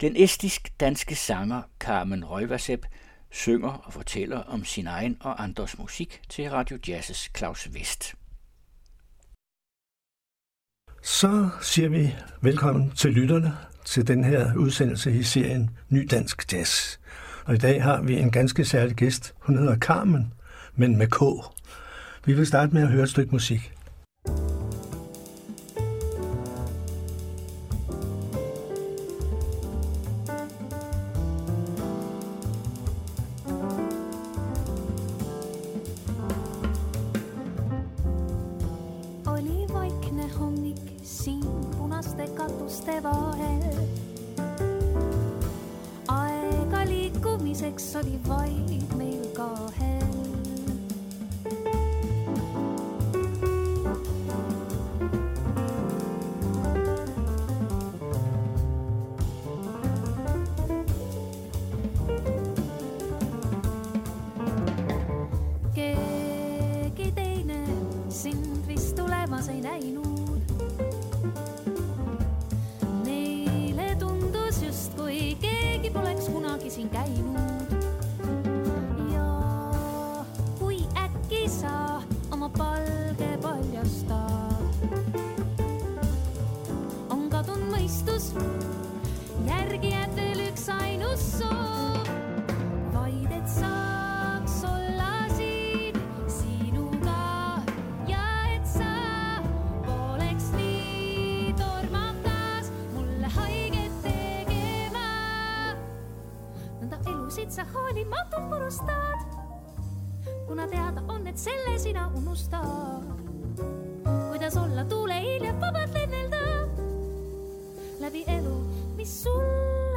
Den estisk-danske sanger Carmen Røjvasep synger og fortæller om sin egen og andres musik til Radio Jazzes Claus Vest. Så siger vi velkommen til lytterne til den her udsendelse i serien Ny Dansk Jazz. Og i dag har vi en ganske særlig gæst. Hun hedder Carmen, men med K. Vi vil starte med at høre et stykke musik. kuna teada on, et selle sina unusta. kuidas olla tuule hiljem vabalt lennelda läbi elu, mis sul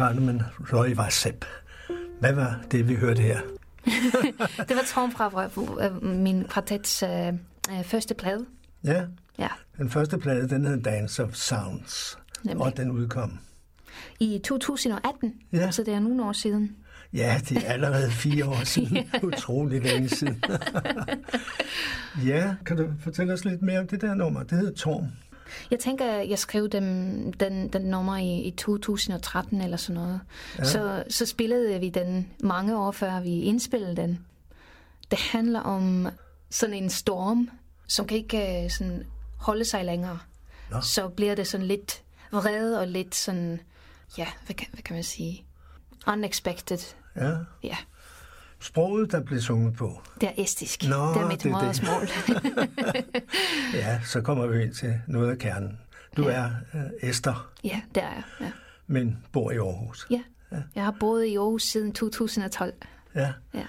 Carmen Roy Varsep. Hvad var det, vi hørte her? det var Torm fra min kvartets øh, øh, første plade. Ja. ja, den første plade, den hed Dance of Sounds, Nemlig. og den udkom. I 2018, ja. så det er nogle år siden. Ja, det er allerede fire år siden. ja. Utrolig længe siden. ja, kan du fortælle os lidt mere om det der nummer? Det hedder Torm. Jeg tænker, jeg skrev dem, den, den nummer i, i 2013 eller sådan noget. Ja. Så, så spillede vi den mange år før vi indspillede den. Det handler om sådan en storm, som kan ikke øh, sådan holde sig længere. Ja. Så bliver det sådan lidt vred og lidt sådan, ja, hvad kan, hvad kan man sige? Unexpected. Ja. Ja. Sproget, der blev sunget på? Det er estisk. Nå, det er mit modersmål. ja, så kommer vi ind til noget af kernen. Du ja. er uh, Esther. Ja, det er jeg. Ja. Men bor i Aarhus. Ja. ja, jeg har boet i Aarhus siden 2012. Ja. ja.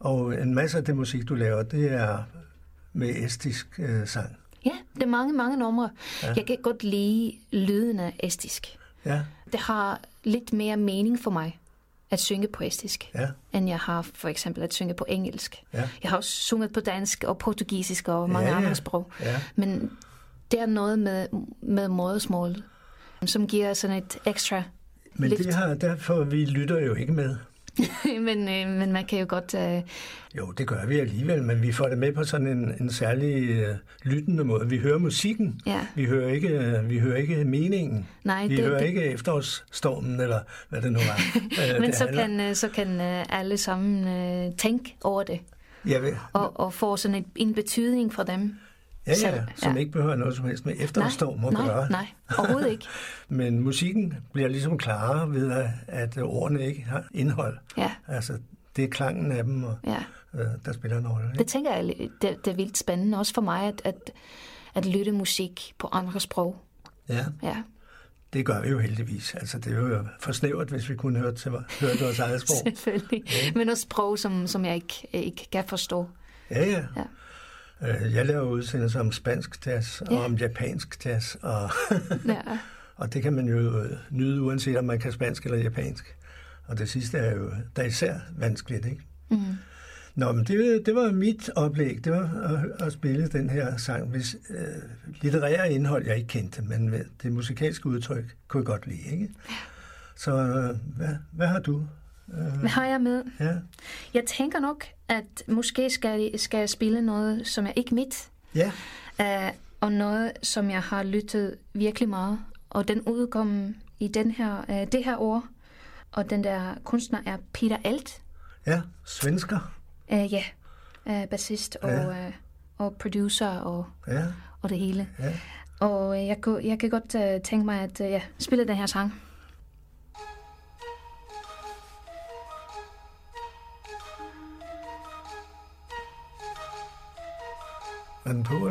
Og en masse af det musik, du laver, det er med estisk uh, sang. Ja, det er mange, mange numre. Ja. Jeg kan godt lide lyden af estisk. Ja. Det har lidt mere mening for mig at synge på estisk, ja. end jeg har for eksempel at synge på engelsk. Ja. Jeg har også sunget på dansk og portugisisk og mange ja, andre sprog. Ja. Men det er noget med, med modersmålet, som giver sådan et ekstra Men lift. det har, derfor vi lytter jo ikke med. men, øh, men man kan jo godt... Øh... Jo, det gør vi alligevel, men vi får det med på sådan en, en særlig øh, lyttende måde. Vi hører musikken, ja. vi, hører ikke, øh, vi hører ikke meningen. Nej, vi det, hører det... ikke efterårsstormen, eller hvad det nu var. Øh, men så kan, øh, så kan øh, alle sammen øh, tænke over det. Ja, og, og få sådan en, en betydning for dem. Ja, ja, som ja. ikke behøver noget som helst med efterårsstorm at nej, gøre. Nej, overhovedet ikke. Men musikken bliver ligesom klarere ved, at, at ordene ikke har indhold. Ja. Altså, det er klangen af dem, og, ja. øh, der spiller en rolle. Det tænker jeg, det, det er vildt spændende, også for mig, at, at, at lytte musik på andre sprog. Ja. ja. Det gør vi jo heldigvis. Altså, det er jo for snævert, hvis vi kunne høre, til, høre vores eget sprog. Selvfølgelig. Ja. Men også sprog, som, som jeg ikke, ikke kan forstå. Ja, ja. ja. Øh, jeg laver udsendelser om spansk jazz og ja. om japansk jazz, og, ja. og det kan man jo nyde, uanset om man kan spansk eller japansk. Og det sidste er jo der er især vanskeligt, ikke? Mm. Nå, men det, det var mit oplæg, det var at, at spille den her sang, hvis øh, litterære indhold jeg ikke kendte, men det musikalske udtryk kunne jeg godt lide, ikke? Så øh, hvad, hvad har du? Øh, har jeg med? Ja. Jeg tænker nok, at måske skal, skal jeg spille noget, som er ikke mit. Ja. Uh, og noget, som jeg har lyttet virkelig meget. Og den udkom i den her, uh, det her år. Og den der kunstner er Peter Alt. Ja, svensker. Uh, ja, uh, bassist og, ja. uh, og producer og, ja. og det hele. Ja. Og uh, jeg, jeg kan godt uh, tænke mig at uh, ja, spille den her sang. Er den på,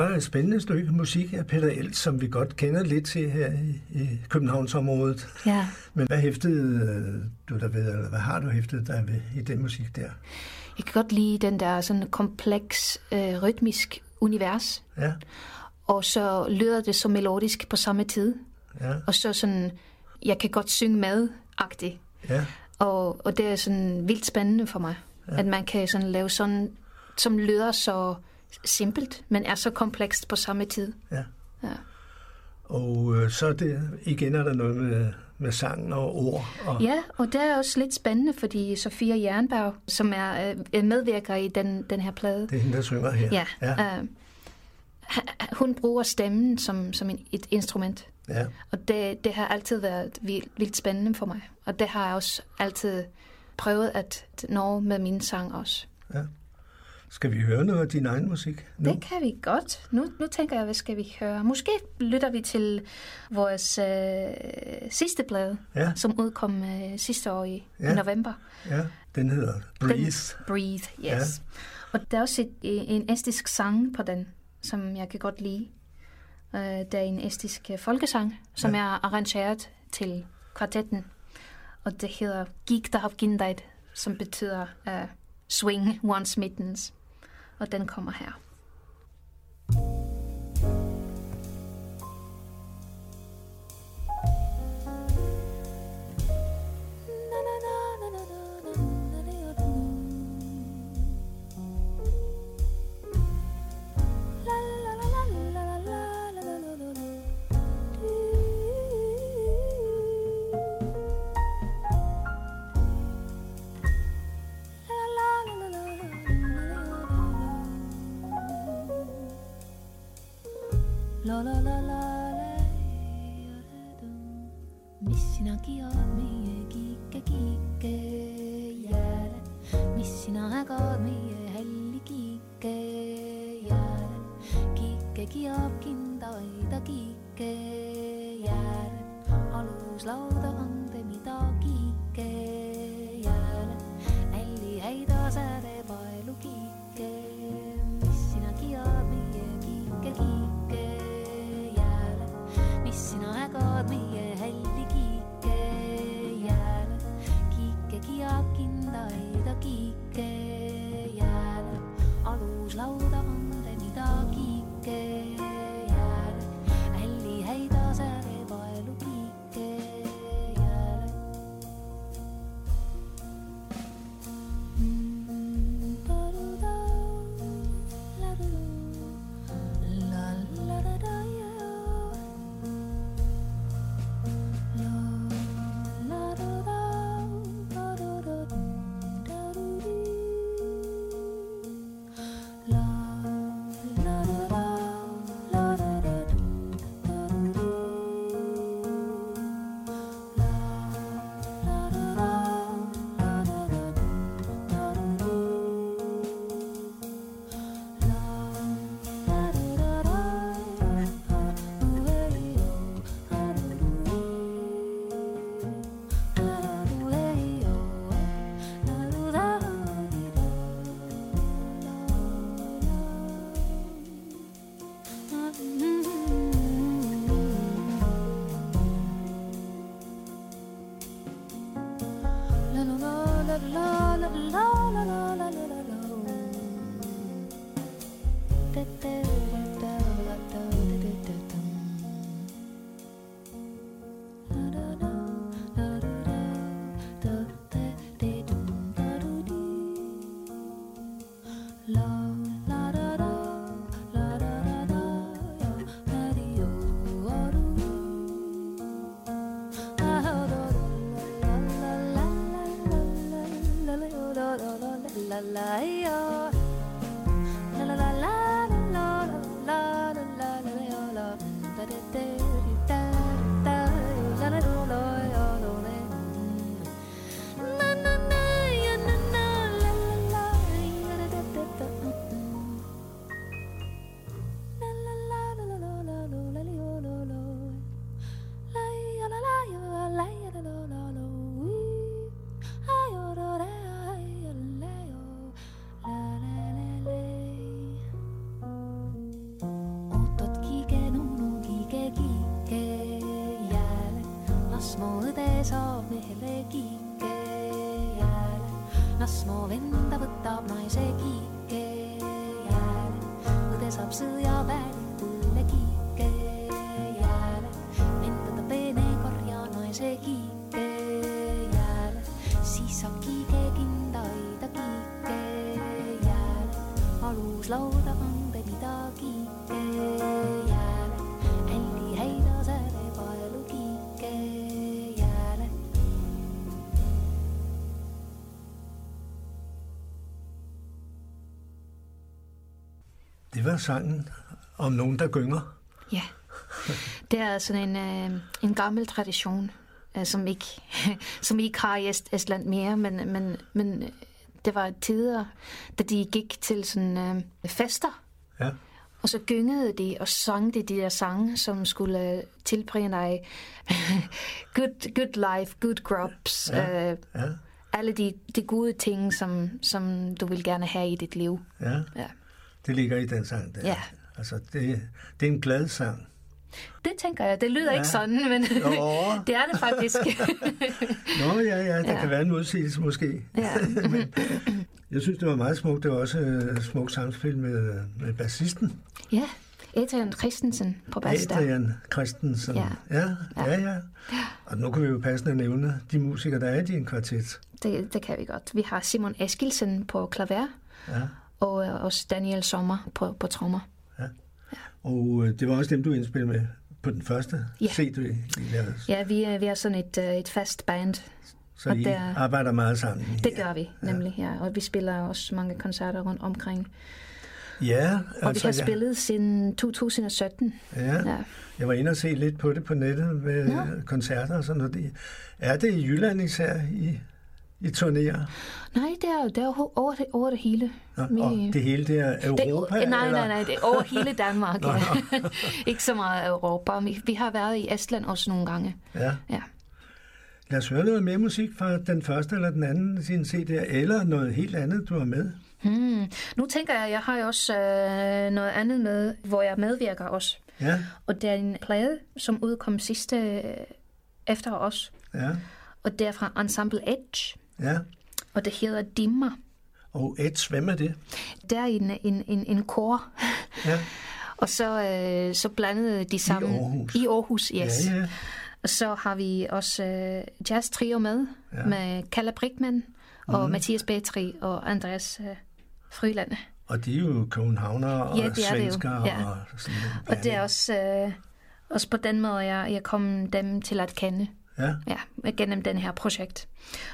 var et spændende stykke musik af Peter Elt, som vi godt kender lidt til her i, i Københavnsområdet. Ja. Men hvad hæftede du der ved, eller hvad har du hæftet dig ved i den musik der? Jeg kan godt lide den der sådan kompleks, øh, rytmisk univers. Ja, Og så lyder det så melodisk på samme tid. ja, Og så sådan, jeg kan godt synge med-agtigt. ja, Og, og det er sådan vildt spændende for mig. Ja. At man kan sådan lave sådan, som lyder så simpelt, men er så komplekst på samme tid. ja. Ja. Og øh, så er det, igen er der noget med, med sang og ord. Og, Ja, og det er også lidt spændende, fordi Sofia Jernberg, som er øh, medvirker i den, den her plade, Det er hende, der synger her. ja, ja, Øh, hun bruger stemmen som, som en, et instrument. ja. Og det, det har altid været vildt, vildt spændende for mig. Og det har jeg også altid prøvet at nå med min sang også. Skal vi høre noget af din egen musik nu? Det kan vi godt. Nu, nu tænker jeg, hvad skal vi høre? Måske lytter vi til vores øh, sidste plade, Ja, som udkom øh, sidste år i, Ja. i november. ja. Den hedder Breathe. Den, Breathe, yes. Og der er også et, en estisk sang på den, som jeg kan godt lide. Uh, det er en estisk øh, folkesang, som Ja. er arrangeret til kvartetten. Og det hedder Gik der Kindheit, som betyder uh, Swing Once Mittens. Og den kommer her. La sangen om nogen, der gynger. Ja, det er sådan en, øh, en gammel tradition, øh, som ikke, som ikke har i Est- Estland mere, men, men, men det var tider, da de gik til sådan øh, fester, Ja. og så gyngede de og sang de de der sange, som skulle øh, tilbringe dig good, good life, good crops, Ja. øh, Ja, alle de, de gode ting, som, som du vil gerne have i dit liv. ja. Ja. Det ligger i den sang der. Ja. Altså, det, det er en glad sang. Det tænker jeg. Det lyder Ja. ikke sådan, men det er det faktisk. Nå ja, ja, der Ja. kan være en modsigelse måske. ja. Jeg synes, det var meget smukt. Det var også uh, smukt samspil med, med bassisten, Ja, Adrian Christensen på bas der. Adrian Christensen. Ja. Ja, ja, ja. Og nu kan vi jo passende nævne de musikere, der er i din kvartet. Det, det kan vi godt. Vi har Simon Eskilsen på klaver, Ja. Og øh, også Daniel Sommer på, på trommer. Og øh, det var også dem, du indspillede med på den første Ja. CD, I lavede. Ja, vi er, vi er sådan et, øh, et fast band. Så og I der- arbejder meget sammen. Det gør vi nemlig, ja. Og vi spiller også mange koncerter rundt omkring. Ja, Og altså, vi har spillet siden 2017. Ja, ja. Ja. Jeg var inde og se lidt på det på nettet med Nå. koncerter og sådan noget. Er det i Jylland især, I, I turnerer? Nej, det er, det er over, det, over det hele. Nå, Vi- og det hele, det er Europa? det, nej, eller? nej, nej, det er over hele Danmark. ja. Ikke så meget Europa. Vi, vi har været i Estland også nogle gange. Ja. Ja. Lad os høre noget mere musik fra den første eller den anden sin CD, eller noget helt andet, du har med. Hmm. Nu tænker jeg, jeg har jo også øh, noget andet med, hvor jeg medvirker også. Ja, Og det er en plade, som udkom sidste øh, efter os. ja, Og det er fra Ensemble Edge. Ja. Og det hedder Dimmer. Og Edge, hvem er det? Det er en, en, en, en kor. Ja, Og så, øh, så blandede de sammen. Aarhus. I Aarhus, yes. ja, ja. Og så har vi også øh, jazz trio med, Ja. med Kalle Brickman og mm. Mathias Betri og Andreas øh, Frylande. Og de er jo københavner og Ja, det er det jo. svensker Ja. og sådan. Og det er også, øh, også på den måde, jeg, jeg kom dem til at kende. Ja, Ja, gennem den her projekt.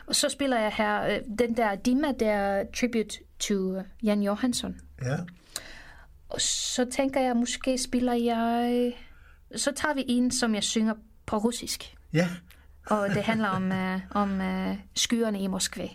Og så spiller jeg her, øh, den der Dima, der er tribute to Jan Johansson. ja. Og så tænker jeg, måske spiller jeg... Så tager vi en, som jeg synger på russisk. Ja, Og det handler om, øh, om øh, skyerne i Moskva.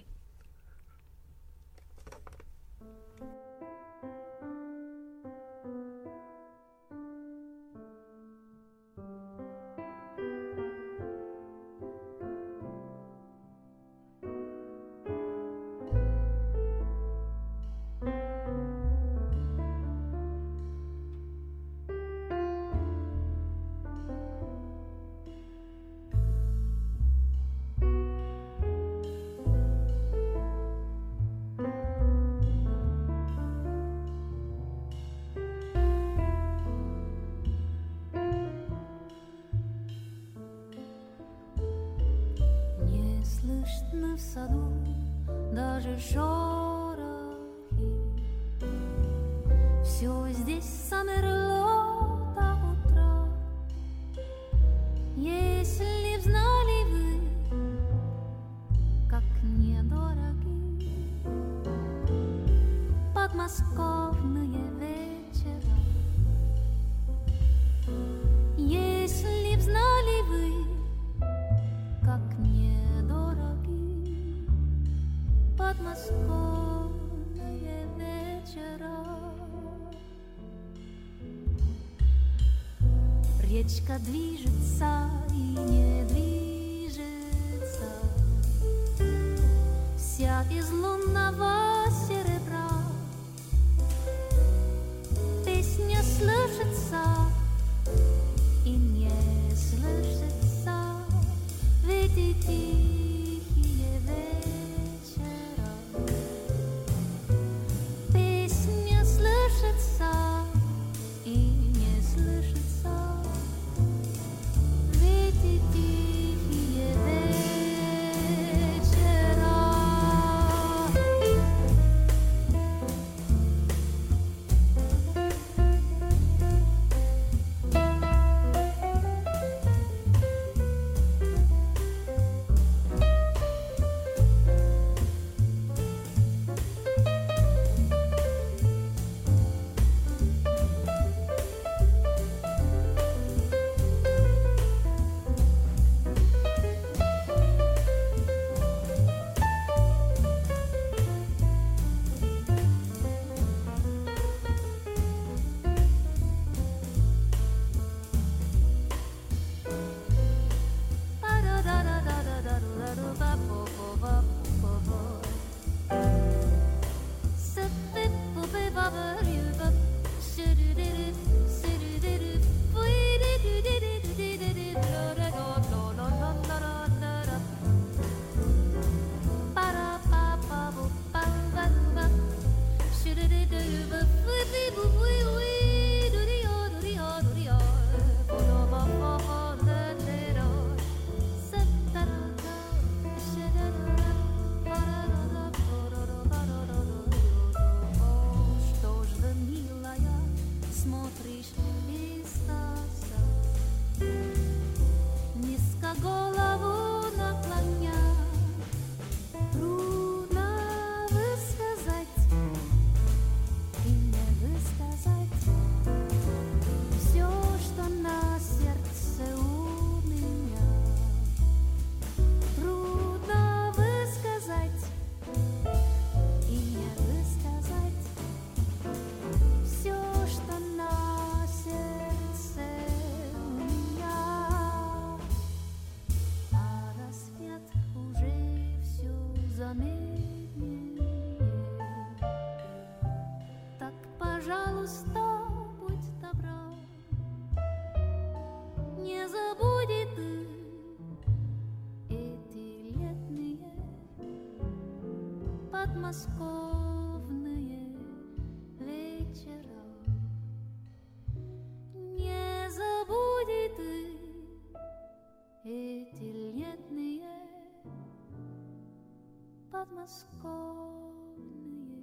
skornije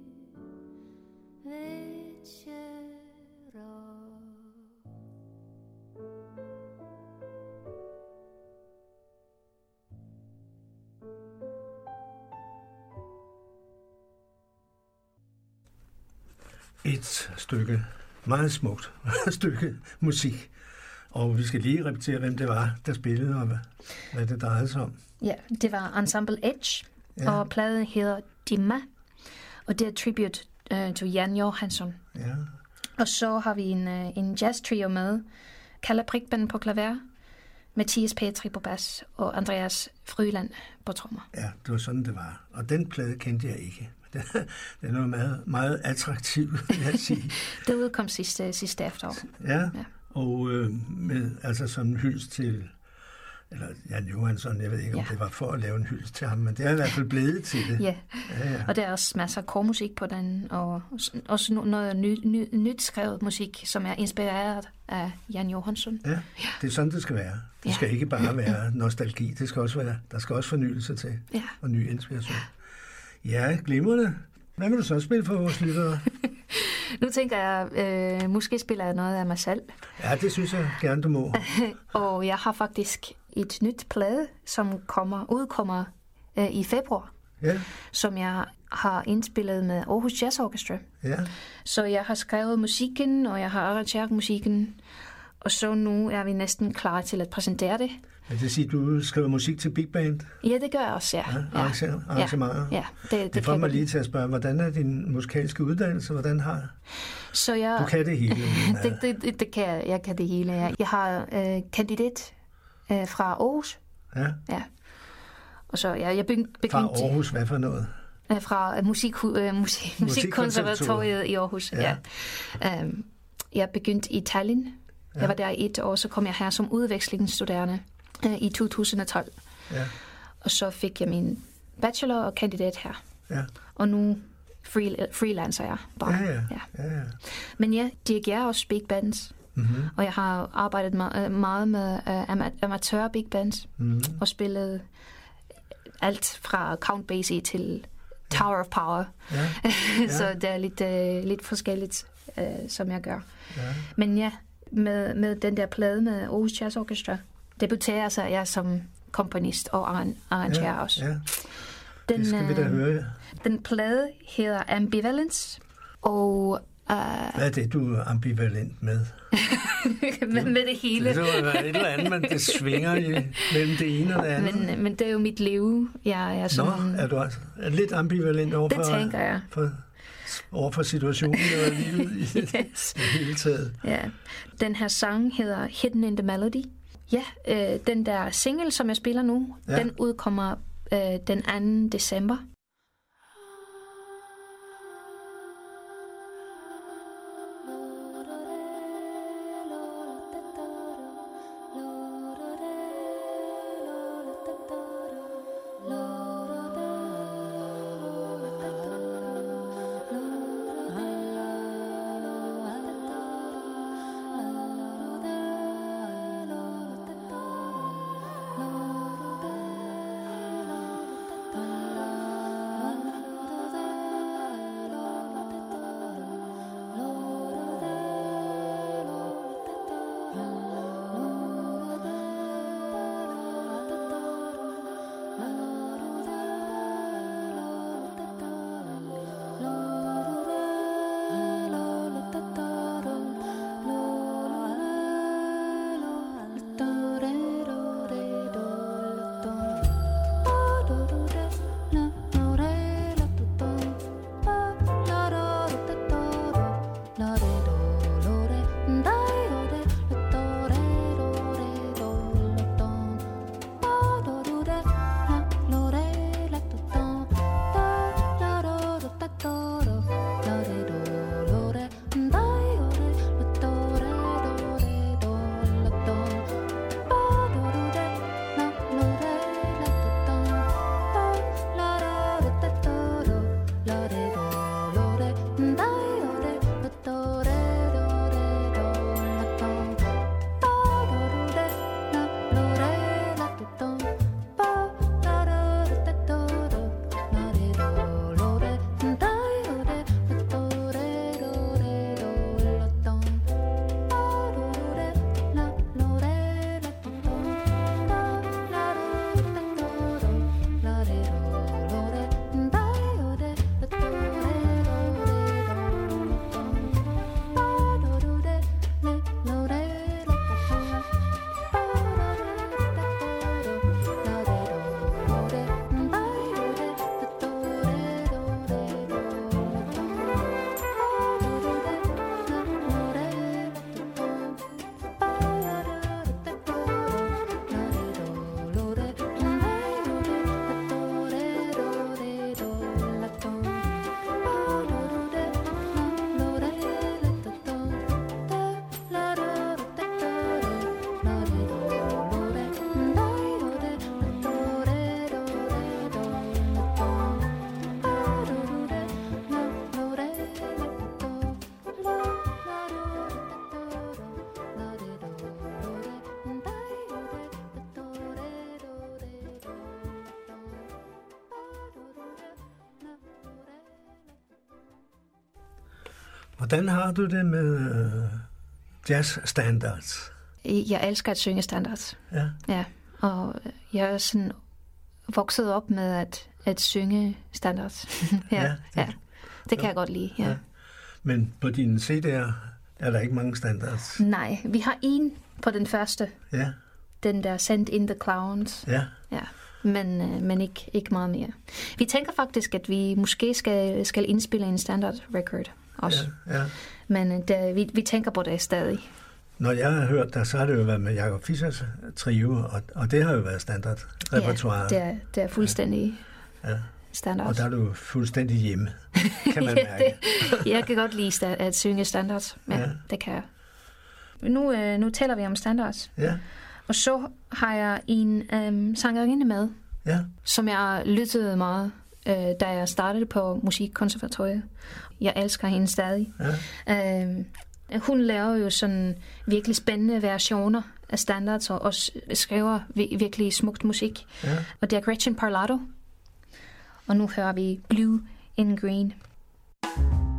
večera. Et stykke, meget smukt stykke musik. Og vi skal lige repetere, hvem det var, der spillede, og hvad det drejede sig om. Ja, det var Ensemble Edge, Ja. og pladen hedder Dimma, og det er tribute uh, til Jan Johansson. Ja, Og så har vi en, uh, en jazz trio med, Kalle Brikben på klaver, Mathias Petri på bas og Andreas Fryland på trommer. ja, det var sådan, det var. Og den plade kendte jeg ikke. Den, den var meget, meget attraktiv, vil jeg sige. Det udkom sidste, sidste efterår. Ja, Ja. og øh, med, altså som en hyldest til, eller Jan Johansson, jeg ved ikke, om Ja. det var for at lave en hyldest til ham, men det er i hvert fald blevet til det. Ja, ja, ja. og der er også masser af kormusik på den, og også no- noget ny, ny, nyt skrevet musik, som er inspireret af Jan Johansson. Ja, det er sådan, det skal være. Det Ja. skal ikke bare være nostalgi, det skal også være, der skal også fornyelse til, Ja. og ny inspiration. Ja, glimrende. Hvad vil du så spille for vores lyttere? Nu tænker jeg, øh, måske spiller jeg noget af mig selv. Ja, det synes jeg gerne, du må. Og jeg har faktisk et nyt plade, som kommer, udkommer øh, i februar, Ja, som jeg har indspillet med Aarhus Jazz Orchestra. ja, Så jeg har skrevet musikken, og jeg har arrangeret musikken, og så nu er vi næsten klar til at præsentere det. det siger, du skriver musik til big band, Ja, det gør jeg også, ja. ja, arrangerer, arrangementer. Ja, det, det, Det det får mig lige til at spørge, hvordan er din musikalske uddannelse? Hvordan har Så jeg, du kan det hele? det, det, det, det kan jeg, jeg kan det hele. Ja. Jeg har øh, kandidat øh, fra Aarhus, Ja, ja. Og så ja, jeg begy- fra begyndte Aarhus, hvad for noget? øh, fra øh, musik, øh, musik, musikkonservatoriet i Aarhus. Ja. Ja. Um, jeg begyndte i Tallinn. Ja. Jeg var der i et år, så kom jeg her som udvekslingsstuderende øh, i 2012. Ja, Og så fik jeg min bachelor og kandidat her. ja, Og nu free, freelancer jeg bare. ja, ja, Ja. ja, ja. Men jeg dirigerer også big bands. Mm-hmm. Og jeg har arbejdet me- øh, meget med uh, ama- amatør big bands. Mm-hmm. Og spillet alt fra Count Basie til Tower of Power. Ja, så det er lidt, øh, lidt forskelligt, øh, som jeg gør. ja. Men ja, med, med den der plade med Aarhus Jazz Orchestra, debuterer så jeg som komponist og arran- arrangerer ja, også. ja. Den, Det skal vi da øh, høre. den plade hedder Ambivalence, og øh, Hvad er det, du er ambivalent med? med, med det hele. Det være et eller andet, men det svinger i, mellem det ene og det andet. Men, men det er jo mit liv. Jeg er Nå, sådan, er du altså er lidt ambivalent over det for, tænker jeg. for, over for situationen og livet i Yes. det hele taget? Ja. Den her sang hedder Hidden in the Melody. Ja, øh, den der single, som jeg spiller nu, ja. den udkommer øh, den 2. december. Hvordan har du det med øh, jazz standards? Jeg elsker at synge standards. Ja. Ja, og jeg er sådan vokset op med at, at synge standards. ja, Ja, det- ja. Det kan jeg godt lide, ja. Ja. Men på dine CD'er er der ikke mange standards. Nej, vi har en på den første. Ja, Den der Send in the Clowns. ja, Ja, men, øh, men ikke, ikke meget mere. Vi tænker faktisk, at vi måske skal, skal indspille en standard record også. ja, ja. Men øh, det, vi, vi tænker på det stadig. Når jeg har hørt dig, så har det jo været med Jacob Fischers trio, og, og det har jo været standard repertoire. Ja, det er, det er fuldstændig Ja. standard. Og der er du fuldstændig hjemme, kan man ja, mærke. det, jeg kan godt lide sta- at synge standards. Ja, Ja. ja. det kan jeg. Men Nu, øh, nu taler vi om standards. Ja, Og så har jeg en øhm, sangerinde med, ja, som jeg lyttede meget, øh, da jeg startede på musikkonservatoriet. Jeg elsker hende stadig. ja. Øh, hun laver jo sådan virkelig spændende versioner af standards og, og skriver vi- virkelig smukt musik. ja. Og det er Gretchen Parlato. Og nu hører vi Blue in Green. of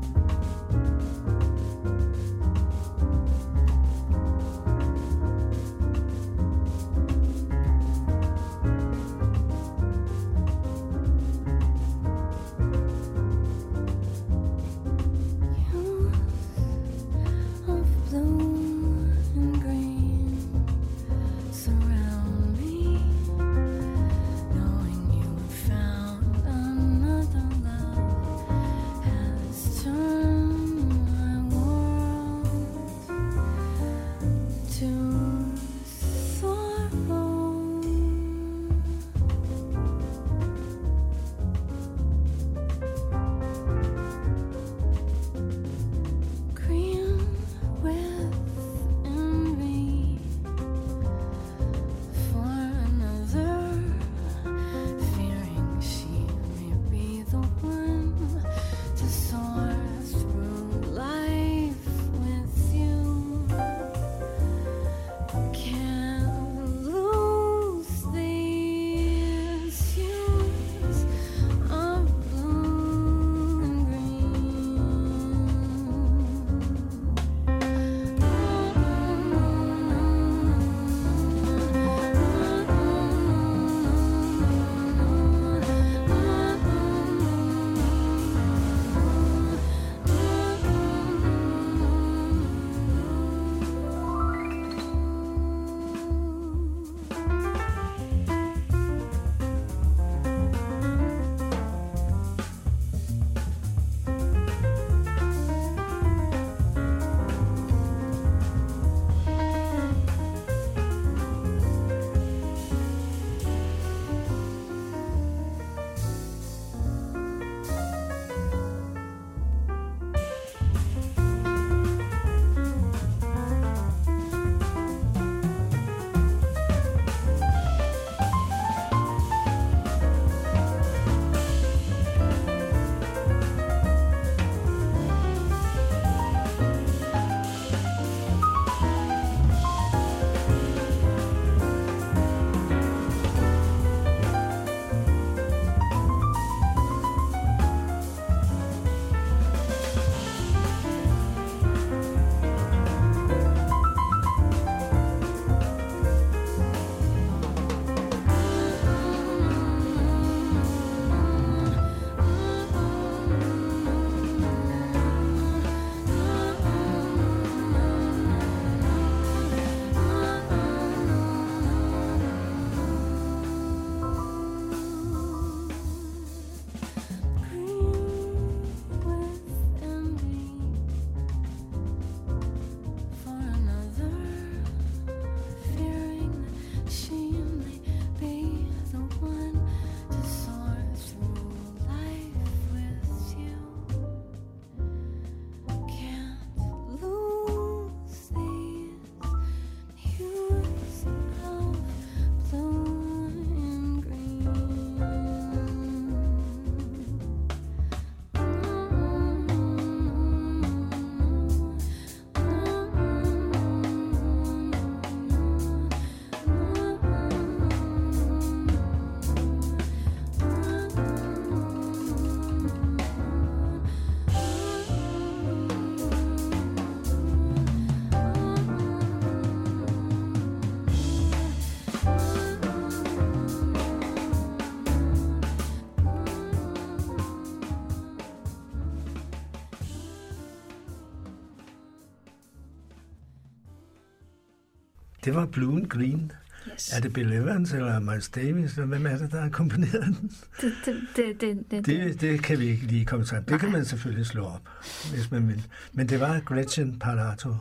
Det var Blue and Green. Yes. Er det Bill Evans eller Miles Davis, eller hvem er det, der har komponeret den? Det, det, det, det, det, Det, det kan vi ikke lige komme til. Det kan man selvfølgelig slå op, hvis man vil. Men det var Gretchen Parlato,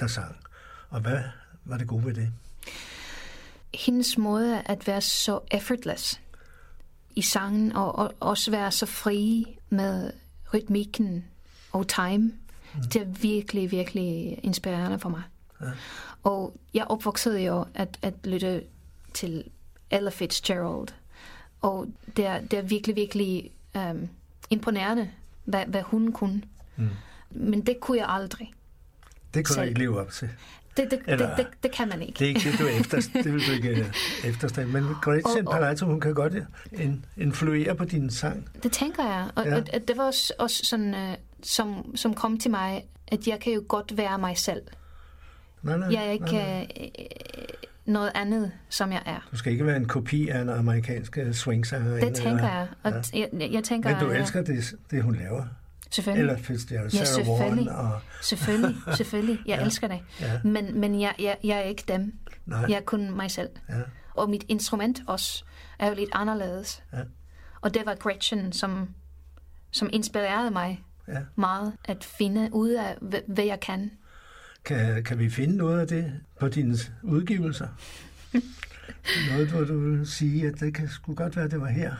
der sang. Og hvad var det gode ved det? hendes måde at være så effortless i sangen, og, og også være så fri med rytmikken og time, det er virkelig, virkelig inspirerende for mig. Ja. Og jeg opvoksede jo at, at lytte til Ella Fitzgerald, og det er, det er virkelig, virkelig um, imponerende, hvad, hvad hun kunne. Mm. Men det kunne jeg aldrig. Det kunne du Selv. ikke leve op til. Det, det, det, Eller- det, det kan man ikke. Det er ikke det, du efter, det vil du ikke øh, efterstræbe. Men Gretchen Og- og- Parlato, hun kan godt in, influere på din sang. Det tænker jeg. Og, Ja. og, og det var også, også sådan, uh, som, som kom til mig, at jeg kan jo godt være mig selv. Nej, nej, Jeg er ikke nej, nej. øh, noget andet, som jeg er. Du skal ikke være en kopi af en amerikansk øh, swingsanger. Det tænker jeg. Og Ja. jeg, jeg tænker, Men du elsker det, det hun laver. Selvfølgelig. Eller Fitzgerald, Ja, Sarah selvfølgelig. og... Selvfølgelig, selvfølgelig. Jeg Ja. elsker det. Ja, Men, men jeg, jeg, jeg er ikke dem. nej, Jeg er kun mig selv. ja, Og mit instrument også er jo lidt anderledes. Ja. Og det var Gretchen, som, som inspirerede mig ja. meget at finde ud af, hvad jeg kan. Kan, kan vi finde noget af det på dine udgivelser? noget, hvor du vil sige, at det kan sgu godt være, at det var her.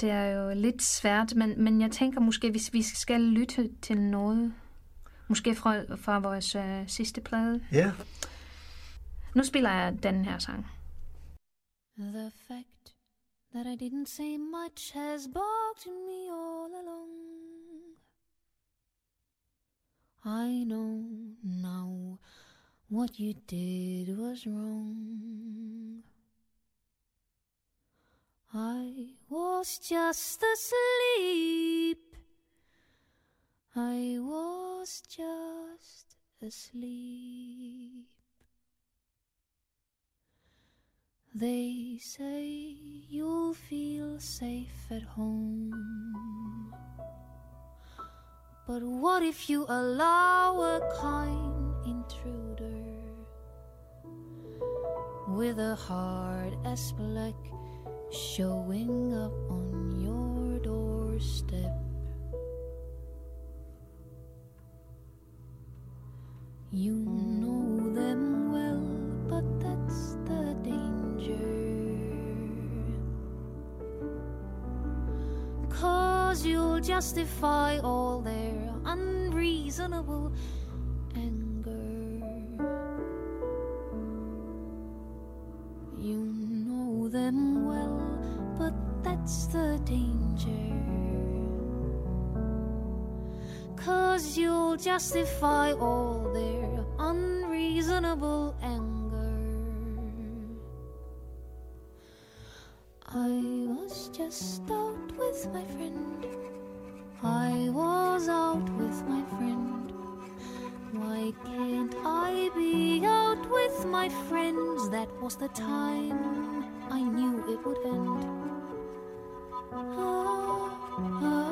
Det er jo lidt svært, men, men jeg tænker måske, hvis vi skal lytte til noget, måske fra, fra vores øh, sidste plade. Ja, Nu spiller jeg den her sang. The fact that I didn't say much has bogged me all along. I know now what you did was wrong. I was just asleep. I was just asleep. They say you'll feel safe at home. But what if you allow a kind intruder with a heart as black showing up on your doorstep? You know them well, but that's the danger. Cause you'll justify all their unreasonable anger. You know them well, but that's the danger. Cause you'll justify all their unreasonable anger. I was just out with my friend. Was out with my friend. Why can't I be out with my friends? That was the time I knew it would end. Ah, ah,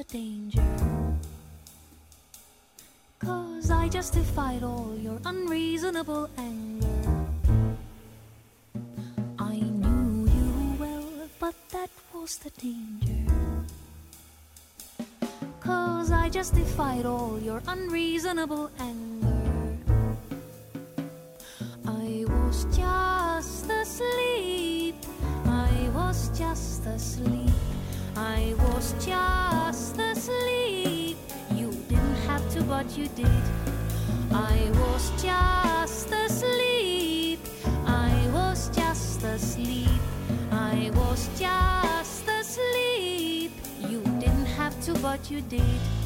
the danger. Cause I justified all your unreasonable anger. I knew you well, but that was the danger. Cause I justified all your unreasonable anger. I was just asleep. I was just asleep. I was just what you did. I was just asleep. I was just asleep. I was just asleep. You didn't have to, but you did.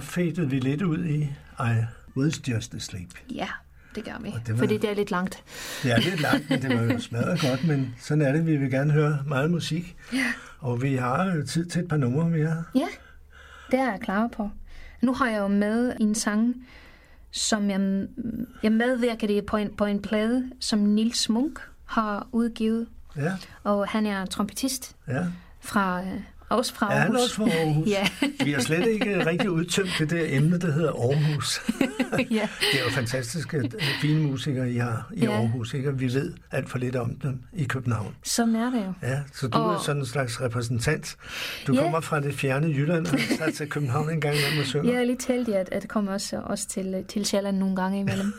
Fadede vi lidt ud i I was just asleep. Ja, det gør vi. Det var- Fordi det er lidt langt. Det er lidt langt, men det var jo smadret godt, men sådan er det. Vi vil gerne høre meget musik. Ja. Og vi har jo tid til et par numre mere. Ja, det er jeg klar på. Nu har jeg jo med en sang, som jeg, jeg medvirker i på en, på en plade, som Nils Munk har udgivet. Ja, Og han er trompetist ja. fra, øh, også fra Er Aarhus. han også fra Aarhus? ja. Vi har slet ikke rigtig udtømt det der emne, der hedder Aarhus. ja. Det er jo fantastiske, fine musikere, I har i Ja. Aarhus. Ikke? Og vi ved alt for lidt om dem i København. Sådan er det jo. Ja, så du er Og- sådan en slags repræsentant. Du Ja. kommer fra det fjerne Jylland og tager til København en gang imellem og synger. Jeg er lidt heldig, at, at det kommer også, også til, til Sjælland nogle gange imellem.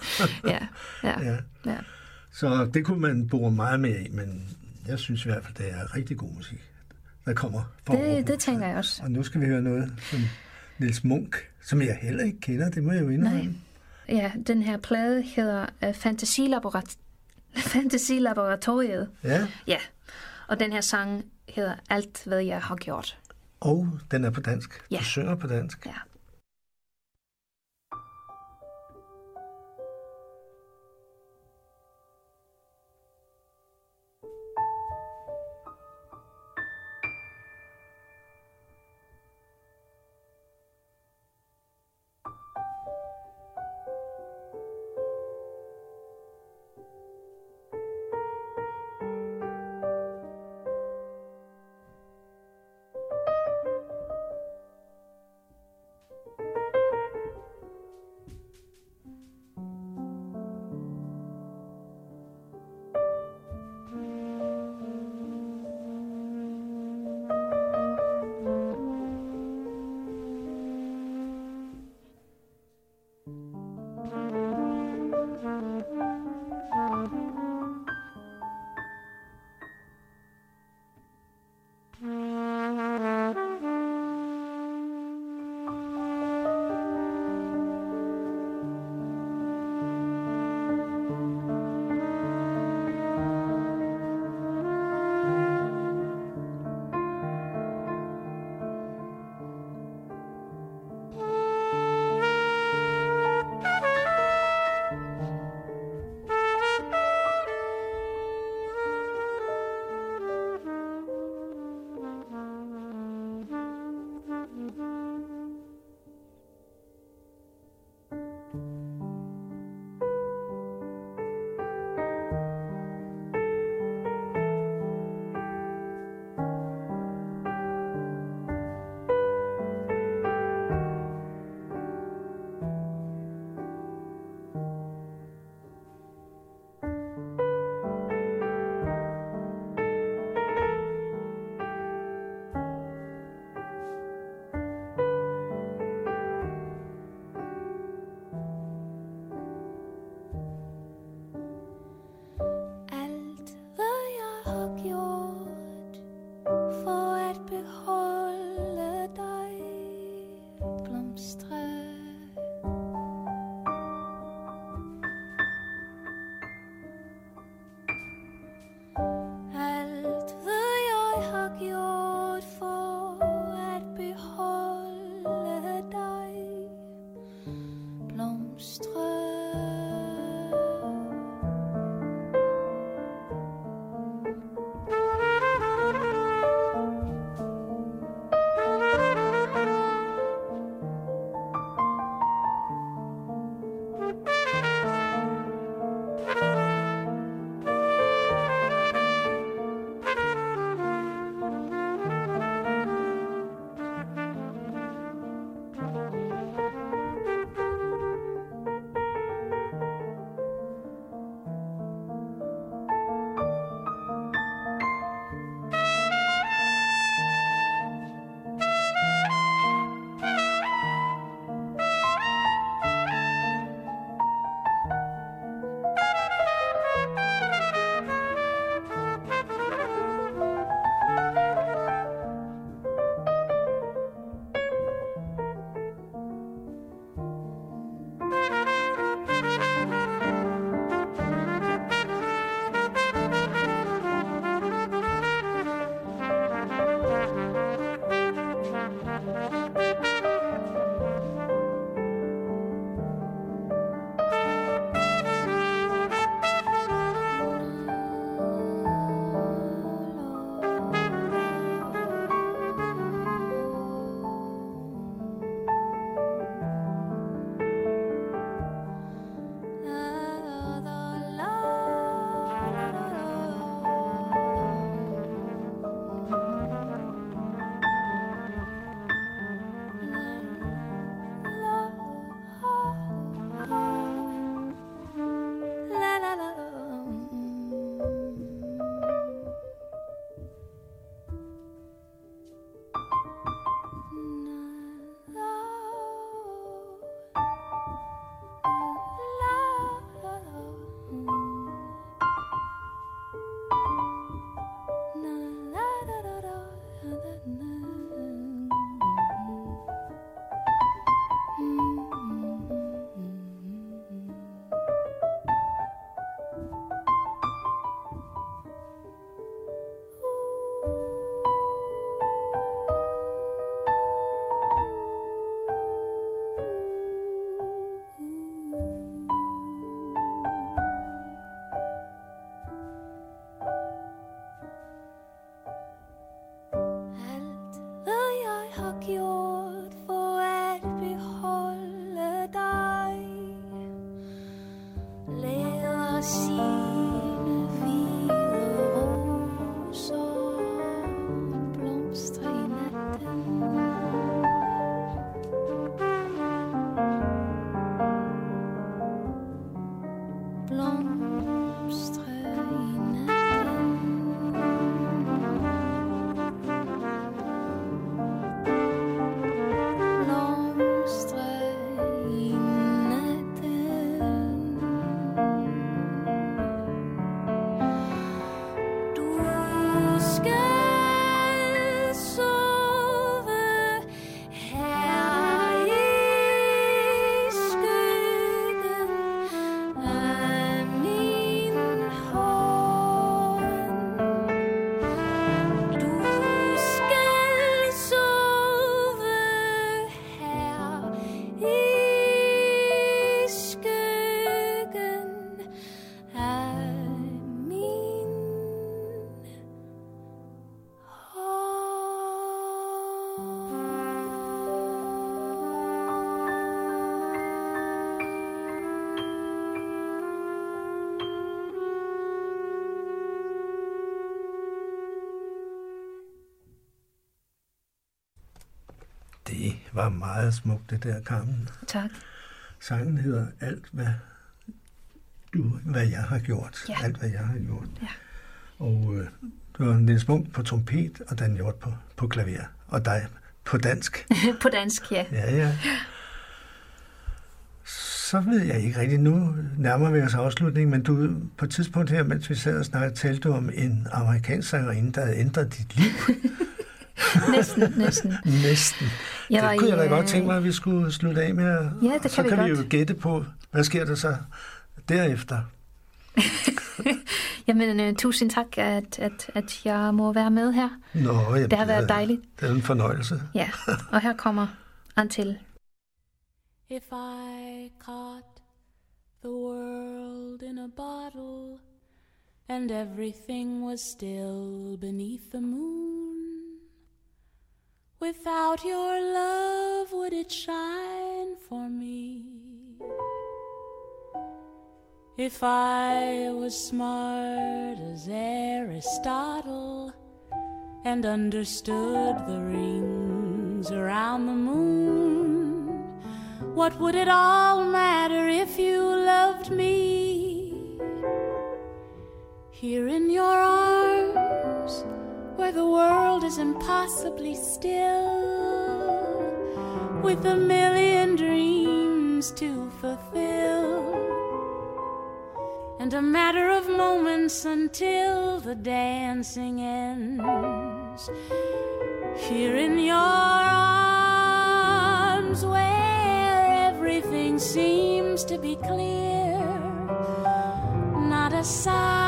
ja, ja, Ja. ja. Så det kunne man bore meget mere i, men jeg synes i hvert fald, det er rigtig god musik, der kommer fra Aarhus. Det, det tænker jeg også. Og nu skal vi høre noget som Niels Munk, som jeg heller ikke kender, det må jeg jo indrømme. Ja, den her plade hedder uh, Fantasilaborat Fantasilaboratoriet. Ja, Ja, og den her sang hedder Alt, hvad jeg har gjort. og den er på dansk. Ja. Du synger på dansk. Ja. Var meget smukt, det der, Carmen. Tak. Sangen hedder Alt, hvad, du, hvad jeg har gjort. Ja. Alt, hvad jeg har gjort. Ja. Og øh, det var Niels Munk på trompet, og Dan Hjort på, på klaver. Og dig på dansk. på dansk, ja. Ja, ja. Så ved jeg ikke rigtigt. Nu nærmer vi os afslutningen, men du på et tidspunkt her, mens vi sad og snakkede, talte du om en amerikansk sangerinde, der havde ændret dit liv. næsten, næsten. Næsten. Jeg det kunne i, jeg da godt øh, tænke mig, at vi skulle slutte af med. at- Ja, det kan så vi kan vi godt. jo gætte på, hvad sker der så derefter. Jamen, øh, tusind tak, at, at, at jeg må være med her. Nå, jamen, Det har været dejligt. Det er en fornøjelse. Ja, og her kommer Antil. If I caught the world in a bottle and everything was still beneath the moon, without your love, would it shine for me? If I was smart as Aristotle and understood the rings around the moon, what would it all matter if you loved me? Here in your arms, where the world is impossibly still, with a million dreams to fulfill, and a matter of moments until the dancing ends. Here in your arms, where everything seems to be clear, not a solitary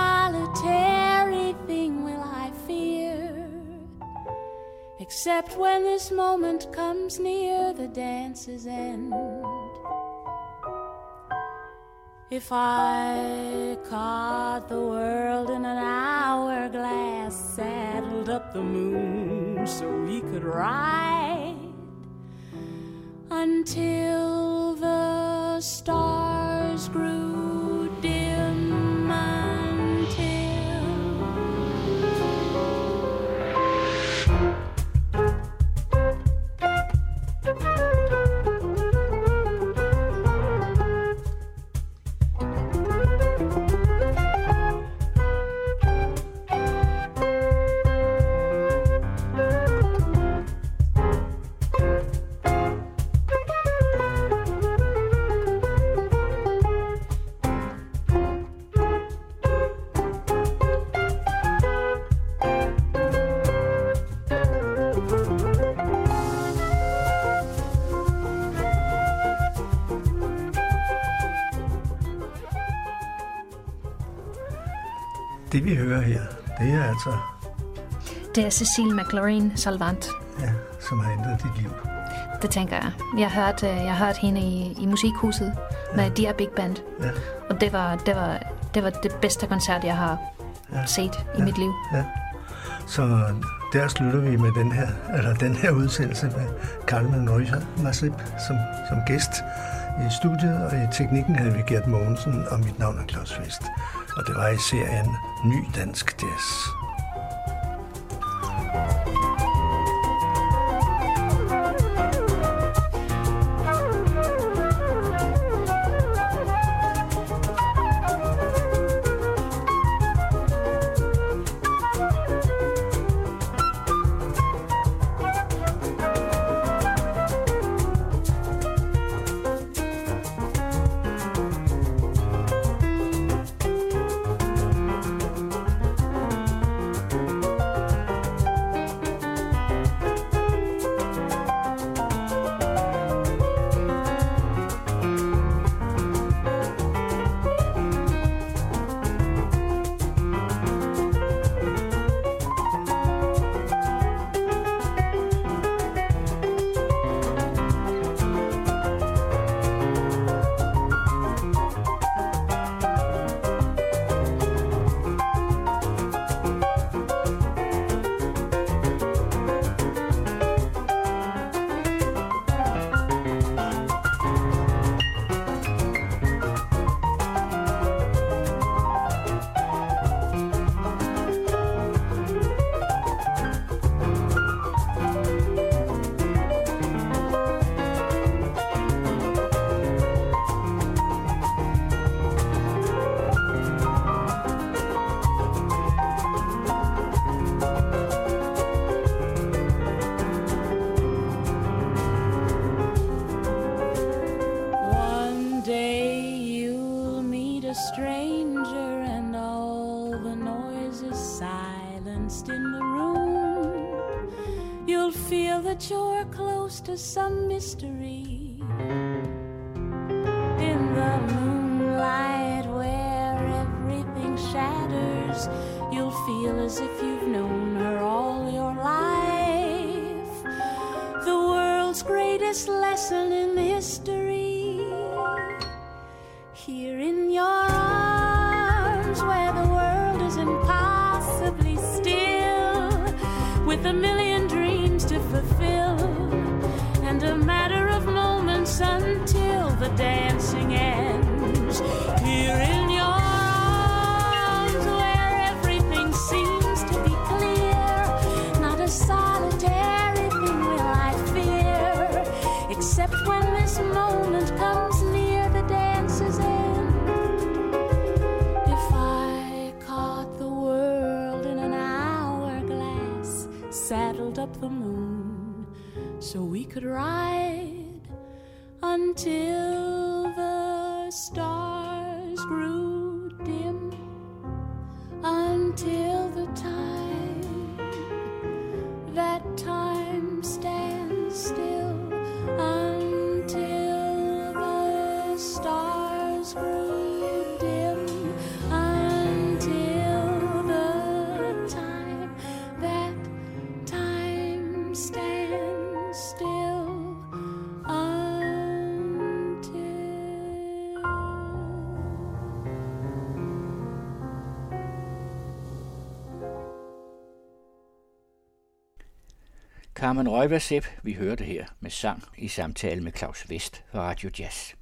except when this moment comes near the dance's end. If I caught the world in an hourglass, saddled up the moon so we could ride until the stars grew vi hører her, det er altså, Det er Cecile McLaurin Salvant. ja, som har ændret dit liv. Det tænker jeg. Jeg har hørt, øh, jeg har hørt hende i, i musikhuset med Dia Big Band. Ja, Og det var, det var, det var det bedste koncert, jeg har Ja. set i mit liv. ja. Så der slutter vi med den her, eller den her udsendelse med Carmen Røger Masip som, som gæst i studiet, og i teknikken havde vi Gert Mogensen, og mit navn er Claus Vest. Og det var i serien Ny Dansk Jazz. That you're close to some mystery. In the moonlight where everything shatters, you'll feel as if you've known her all your life. The world's greatest lesson in dancing ends. Here in your arms, where everything seems to be clear, not a solitary thing will I fear, except when this moment comes near the dance's end. If I caught the world in an hourglass, saddled up the moon, so we could ride until Carmen Røjvarsep, vi hørte her med sang i samtale med Claus Vest fra Radio Jazz.